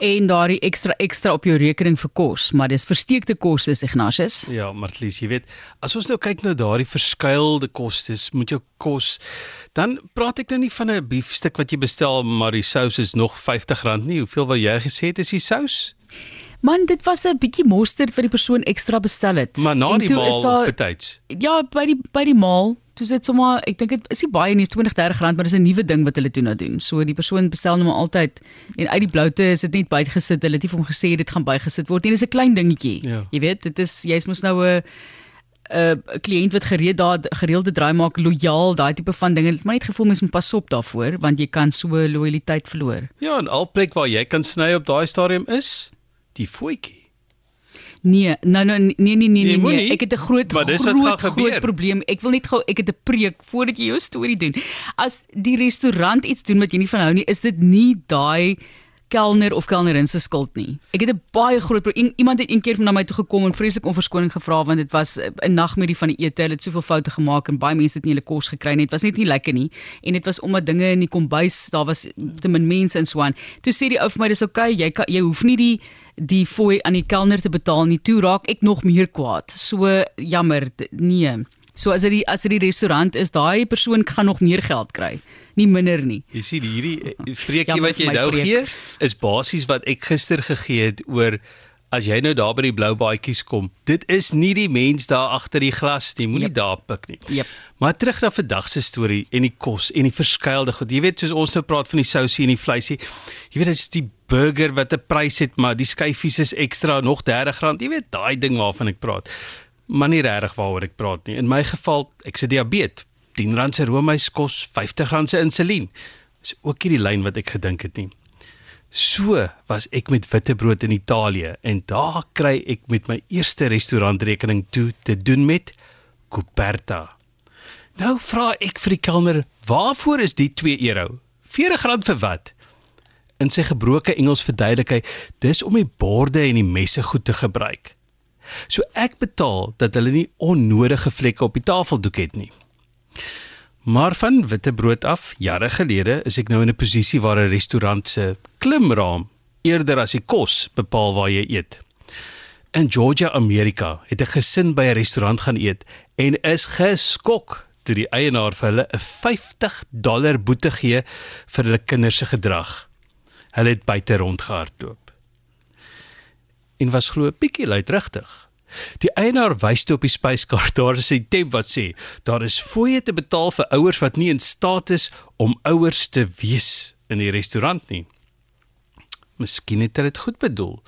en daardie ekstra ekstra op jou rekening vir kos, maar dis versteekte kostes Ignatius. Ja, Martlies, jy weet, as ons nou kyk na daardie verskuilde kostes, moet jou kos dan praat ek nou nie van 'n biefstuk wat jy bestel, maar die sous is nog R50 nie. Hoeveel wou jy gesê het is die sous? Man, dit was 'n bietjie mosterd vir die persoon ekstra bestel het. Maar na die maal daar- betyds. Ja, by die by die maal, toe sit sommer, ek dink dit is nie baie nie, 20, 30 rand, maar dis 'n nuwe ding wat hulle toe nou doen. So die persoon bestel nou maar altyd en uit die bloute is dit net bygesit. Hulle het nie vir hom gesê dit gaan bygesit word nie. Dis 'n klein dingetjie. Ja. Jy weet, dit is jy's mos nou 'n 'n kliënt wat gereed daar gereelde draai maak, lojaal, daai tipe van dinge. Dit maar net gevoel mens moet pas op daarvoor want jy kan so lojaliteit verloor. Ja, en al plek waar jy kan sny op daai stadium is die voetjie. Nee, nou nou nee nee nee nee, Jy nee. moenie, Ek het 'n groot groot groot probleem. Ek wil net gou ek het 'n preek voordat jy jou storie doen. As die restaurant iets doen wat jy nie van hou nie, is dit nie daai kelner of kelnerin se skuld nie. Ek het 'n baie groot probleem. Iemand het een keer na my toe gekom en vreeslik om verskoning gevra want dit was 'n nagmerrie van die ete. Hulle het soveel foute gemaak en baie mense het nie hulle kos gekry nie. Dit was net nie lekker nie. En dit was omdat dinge in die kombuis, daar was te min mense en so aan. Toe sê die ou vir my dis okay, jy kan jy hoef nie die die fooi aan die kelner te betaal nie. Toe raak ek nog meer kwaad. So jammer, nee. So as dit die as dit die restaurant is, daai persoon gaan nog meer geld kry, nie minder nie. Jy sien hierdie eh, preekie Jammer wat jy nou preek. gee is basies wat ek gister gegee het oor as jy nou daar by die blou baadjies kom. Dit is nie die mens daar agter die glas nie. Moenie Jep. daar pik nie. Jep. Maar terug na vandag se storie en die kos en die verskuilde goed. Jy weet soos ons nou praat van die sousie en die vleisie. Jy weet dit is die burger wat 'n prys het, maar die skyfies is ekstra nog R30. Jy weet daai ding waarvan ek praat. Maar nie regtig waaroor ek praat nie. In my geval, ek se diabetes. R10 se roomys kos R50 se insulien. Dis ook nie die lyn wat ek gedink het nie. So was ek met witbrood in Italië en daar kry ek met my eerste restaurantrekening toe te doen met Coperta. Nou vra ek vir die kelner, "Waarvoor is die 2 euro? R40 vir wat?" In sy gebroke Engels verduidelik hy, "Dis om die borde en die messe goed te gebruik." So ek betaal dat hulle nie onnodige vlekke op die tafeldoek het nie. Maar van witbrood af, jare gelede, is ek nou in 'n posisie waar 'n restaurant se klimraam eerder as die kos bepaal waar jy eet. In Georgia, Amerika, het 'n gesin by 'n restaurant gaan eet en is geskok toe die eienaar vir hulle 'n 50 dollar boete gee vir hulle kinders se gedrag. Hulle het buite rondgehardloop. En was glo 'n bietjie luidrigtig. Die eienaar wys toe op die spyskaart daar is 'n tab wat sê daar is fooie te betaal vir ouers wat nie in staat is om ouers te wees in die restaurant nie. Miskien het hulle dit goed bedoel.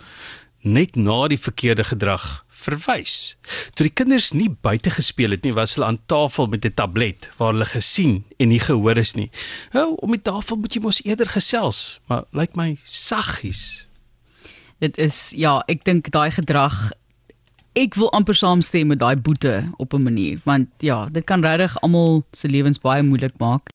Net na die verkeerde gedrag verwys. Toe die kinders nie buite gespeel het nie, was hulle aan tafel met 'n tablet waar hulle gesien en nie gehoor is nie. Nou, om die tafel moet jy mos eerder gesels, maar lyk my saggies. Dit is ja, ek dink daai gedrag ek wil amper saamstem met daai boete op 'n manier want ja, dit kan regtig almal se lewens baie moeilik maak.